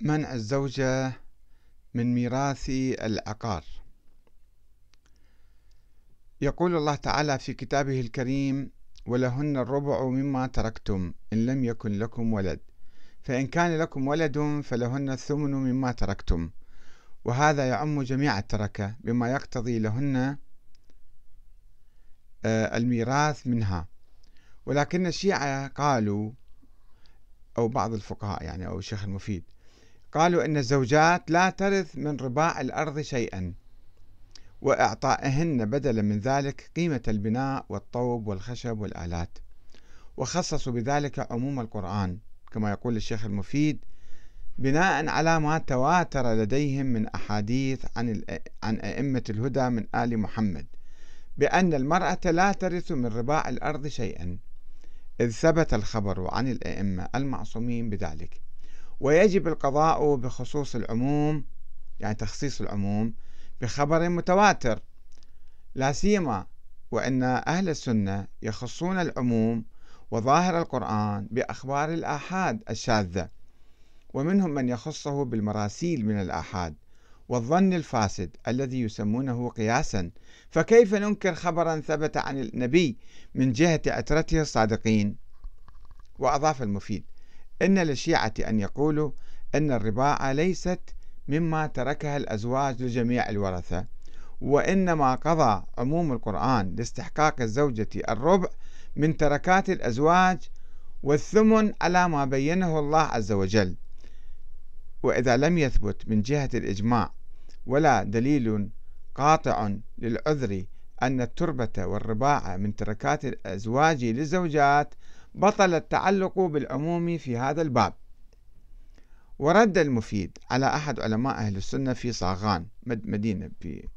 منع الزوجة من ميراث العقار. يقول الله تعالى في كتابه الكريم ولهن الربع مما تركتم إن لم يكن لكم ولد. فإن كان لكم ولد فلهن الثمن مما تركتم. وهذا يعم جميع التركة بما يقتضي لهن آه، الميراث منها. ولكن الشيعة قالوا أو بعض الفقهاء يعني أو الشيخ المفيد قالوا إن الزوجات لا ترث من رباع الأرض شيئا وإعطائهن بدلا من ذلك قيمة البناء والطوب والخشب والآلات. وخصصوا بذلك عموم القرآن كما يقول الشيخ المفيد بناء على ما تواتر لديهم من أحاديث عن عن أئمة الهدى من آل محمد بأن المرأة لا ترث من رباع الأرض شيئا إذ ثبت الخبر عن الأئمة المعصومين بذلك. ويجب القضاء بخصوص العموم يعني تخصيص العموم بخبر متواتر. لا سيما وأن أهل السنة يخصون العموم وظاهر القرآن بأخبار الآحاد الشاذة ومنهم من يخصه بالمراسيل من الآحاد والظن الفاسد الذي يسمونه قياسا. فكيف ننكر خبرا ثبت عن النبي من جهة أترته الصادقين؟ وأضاف المفيد إن للشيعة أن يقولوا أن الرباعة ليست مما تركها الأزواج لجميع الورثة وإنما قضى عموم القرآن لاستحقاق الزوجة الربع من تركات الأزواج والثمن على ما بينه الله عز وجل. وإذا لم يثبت من جهة الإجماع ولا دليل قاطع للعذر أن التربة والرباعة من تركات الأزواج للزوجات بطل التعلق بالعموم في هذا الباب. ورد المفيد على أحد علماء أهل السنة في صاغان مدينة في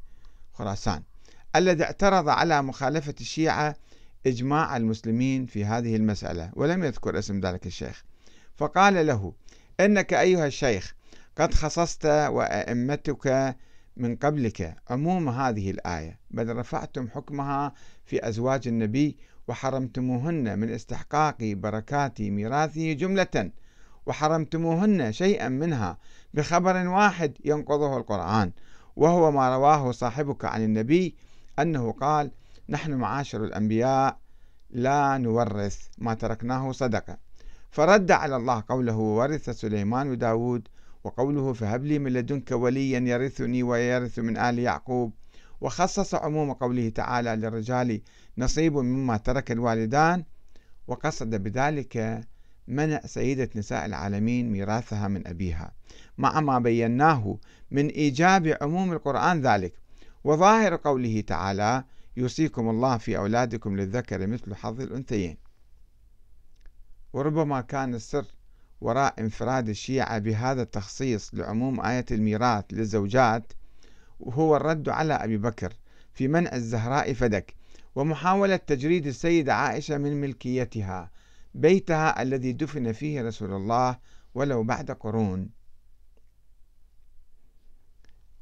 خراسان الذي اعترض على مخالفة الشيعة إجماع المسلمين في هذه المسألة ولم يذكر اسم ذلك الشيخ. فقال له إنك أيها الشيخ قد خصصت وأئمتك من قبلك عموم هذه الآية بل رفعتم حكمها في أزواج النبي وحرمتموهن من استحقاق بركات ميراثه جملة وحرمتموهن شيئا منها بخبر واحد ينقضه القرآن وهو ما رواه صاحبك عن النبي أنه قال نحن معاشر الأنبياء لا نورث ما تركناه صدقة فرد على الله قوله ورث سليمان داود وقوله فهب لي من لدنك وليا يرثني ويرث من آل يعقوب وخصص عموم قوله تعالى للرجال نصيب مما ترك الوالدان وقصد بذلك منع سيدة نساء العالمين ميراثها من أبيها. مع ما بيناه من إيجاب عموم القرآن ذلك. وظاهر قوله تعالى يوصيكم الله في أولادكم للذكر مثل حظ الأنثيين وربما كان السر وراء انفراد الشيعة بهذا التخصيص لعموم آية الميراث للزوجات وهو الرد على أبي بكر في منع الزهراء فدك ومحاولة تجريد السيدة عائشة من ملكيتها بيتها الذي دفن فيه رسول الله ولو بعد قرون.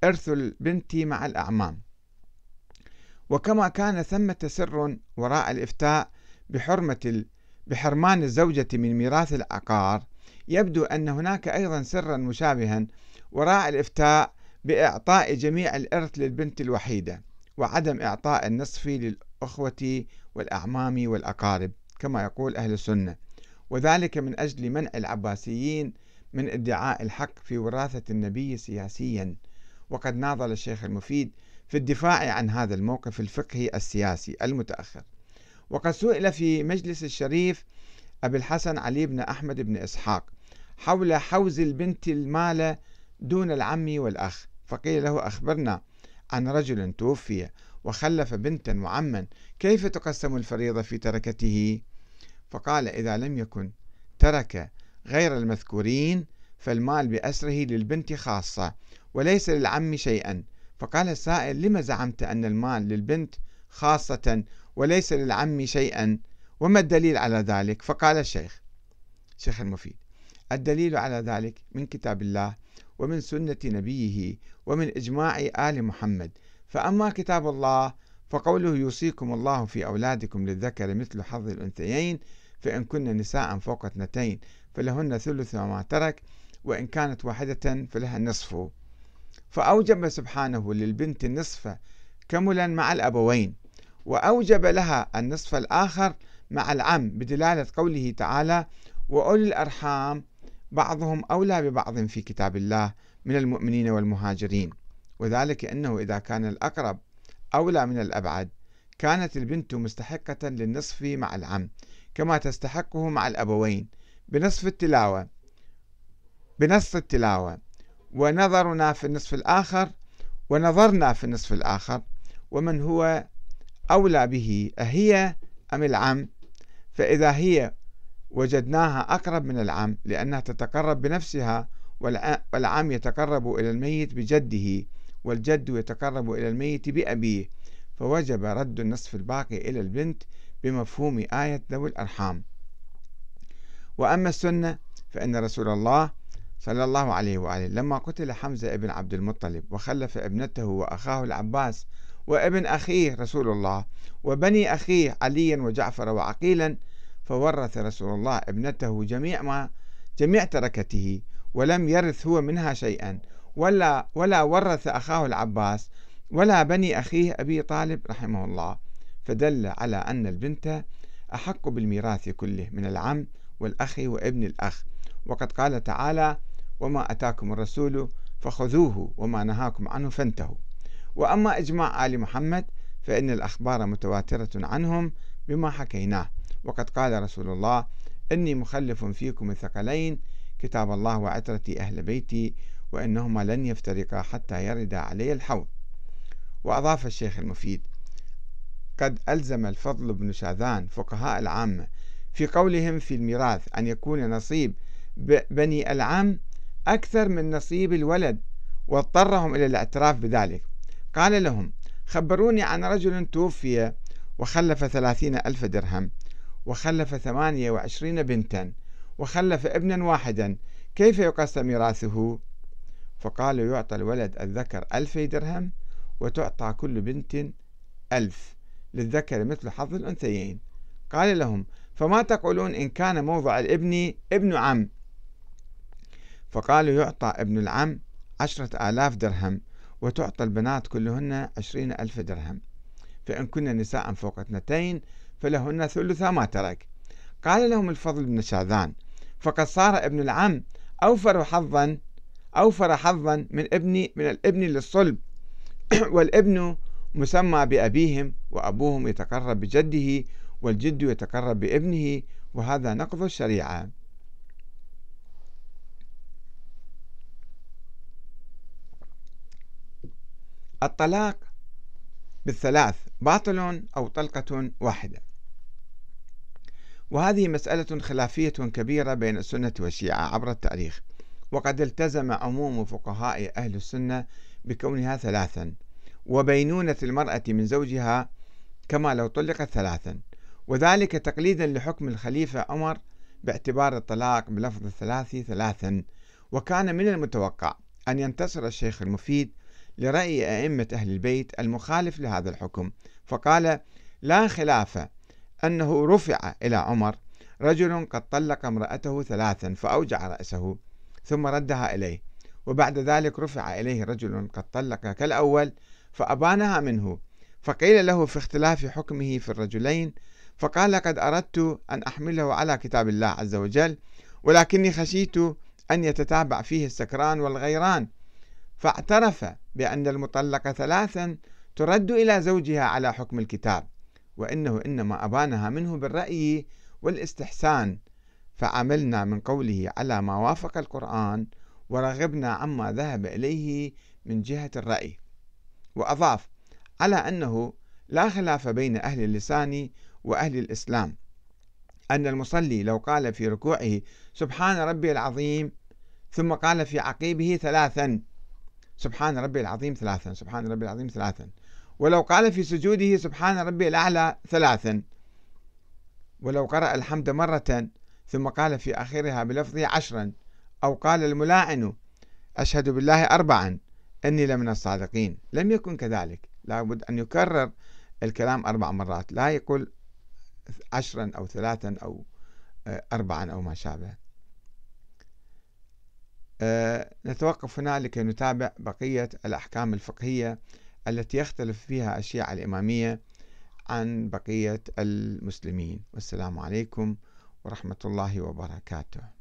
إرث البنت مع الأعمام. وكما كان ثمة سر وراء الإفتاء بحرمة بحرمان الزوجة من ميراث العقار يبدو أن هناك أيضا سرا مشابها وراء الإفتاء بإعطاء جميع الإرث للبنت الوحيدة وعدم إعطاء النصف للأخوة والأعمام والأقارب كما يقول أهل السنة. وذلك من أجل منع العباسيين من ادعاء الحق في وراثة النبي سياسيا. وقد ناضل الشيخ المفيد في الدفاع عن هذا الموقف الفقهي السياسي المتأخر. وقد سئل في مجلس الشريف أبي الحسن علي بن أحمد بن إسحاق حول حوز البنت المال دون العم والأخ. فقيل له أخبرنا عن رجل توفي وخلف بنتا وعما كيف تقسم الفريضة في تركته؟ فقال إذا لم يكن ترك غير المذكورين فالمال بأسره للبنت خاصة وليس للعم شيئا. فقال السائل لما زعمت أن المال للبنت خاصة وليس للعم شيئا؟ وما الدليل على ذلك؟ فقال الشيخ شيخ المفيد الدليل على ذلك من كتاب الله ومن سنة نبيه ومن إجماع آل محمد. فأما كتاب الله فقوله يوصيكم الله في أولادكم للذكر مثل حظ الأنثيين فإن كن نساء فوق اثنتين فلهن ثلث ما ترك وإن كانت واحدة فلها النصف. فأوجب سبحانه للبنت النصف كملا مع الأبوين وأوجب لها النصف الآخر مع العم بدلالة قوله تعالى وأولي الأرحام بعضهم أولى ببعض في كتاب الله من المؤمنين والمهاجرين وذلك أنه إذا كان الأقرب أولى من الأبعد كانت البنت مستحقة للنصف مع العم كما تستحقه مع الأبوين بنصف التلاوة بنص التلاوة. ونظرنا في النصف الآخر ونظرنا في النصف الآخر ومن هو أولى به أهي أم العم؟ فإذا هي وجدناها أقرب من العم لأنها تتقرب بنفسها والعم يتقرب إلى الميت بجده والجد يتقرب إلى الميت بأبيه فوجب رد النصف الباقي إلى البنت بمفهوم آية ذوي الأرحام. وأما السنة فإن رسول الله صلى الله عليه وآله لما قتل حمزة ابن عبد المطلب وخلف ابنته وأخاه العباس وابن أخيه رسول الله وبني أخيه عليا وجعفر وعقيلا فورث رسول الله ابنته جميع ما جميع تركته ولم يرث هو منها شيئا ولا ولا ورث أخاه العباس ولا بني أخيه أبي طالب رحمه الله. فدل على أن البنت أحق بالميراث كله من العم والأخ وابن الأخ. وقد قال تعالى وما أتاكم الرسول فخذوه وما نهاكم عنه فانتهوا. وأما إجماع آل محمد فإن الأخبار متواترة عنهم بما حكيناه. وقد قال رسول الله إني مخلف فيكم الثقلين كتاب الله وعترتي أهل بيتي وإنهما لن يفترقا حتى يرد علي الحوض. وأضاف الشيخ المفيد قد ألزم الفضل بن شاذان فقهاء العامة في قولهم في الميراث أن يكون نصيب بني العم أكثر من نصيب الولد واضطرهم إلى الاعتراف بذلك. قال لهم خبروني عن رجل توفي وخلف ثلاثين ألف درهم. وخلف ثمانية وعشرين بنتا وخلف ابنا واحدا. كيف يقسم ميراثه؟ فقالوا يعطى الولد الذكر ألفي درهم وتعطى كل بنت ألف للذكر مثل حظ الأنثيين. قال لهم فما تقولون إن كان موضع الابن ابن عم؟ فقالوا يعطى ابن العم عشرة آلاف درهم وتعطى البنات كلهن عشرين ألف درهم. فإن كن نساء فوق اثنتين فلهن ثلث ما ترك. قال لهم الفضل بن شاذان فقد صار ابن العم أوفر حظا أوفر حظا من ابن من الابن للصلب والابن مسمى بأبيهم وأبوهم يتقرب بجده والجد يتقرب بابنه وهذا نقض الشريعة. الطلاق بالثلاث باطل أو طلقة واحدة. وهذه مسألة خلافية كبيرة بين السنة والشيعة عبر التاريخ وقد التزم عموم فقهاء أهل السنة بكونها ثلاثا وبينونة المرأة من زوجها كما لو طلقت ثلاثا وذلك تقليدا لحكم الخليفة عمر باعتبار الطلاق بلفظ الثلاث ثلاثا وكان من المتوقع أن ينتصر الشيخ المفيد لرأي أئمة أهل البيت المخالف لهذا الحكم فقال لا خلاف أنه رفع إلى عمر رجل قد طلق امرأته ثلاثا فأوجع رأسه ثم ردها إليه وبعد ذلك رفع إليه رجل قد طلق كالأول فأبانها منه فقيل له في اختلاف حكمه في الرجلين فقال قد أردت أن أحمله على كتاب الله عز وجل ولكني خشيت أن يتتابع فيه السكران والغيران فاعترف بأن المطلقة ثلاثا ترد إلى زوجها على حكم الكتاب. وإنه إنما أبانها منه بالرأي والإستحسان فعملنا من قوله على ما وافق القرآن ورغبنا عما ذهب إليه من جهة الرأي. وأضاف على أنه لا خلاف بين أهل اللسان وأهل الإسلام أن المصلي لو قال في ركوعه سبحان ربي العظيم ثم قال في عقيبه ثلاثا سبحان ربي العظيم ثلاثا سبحان ربي العظيم ثلاثا ولو قال في سجوده سبحان ربي الأعلى ثلاثا. ولو قرأ الحمد مرة ثم قال في آخرها بلفظه عشرا أو قال الملاعن أشهد بالله أربعا إني لمن الصادقين. لم يكن كذلك. لابد أن يكرر الكلام أربع مرات. لا يقول عشرا أو ثلاثا أو أربعا أو ما شابه. آه، نتوقف هنا لكي نتابع بقية الأحكام الفقهية التي يختلف فيها الشيعة الإمامية عن بقية المسلمين. والسلام عليكم ورحمة الله وبركاته.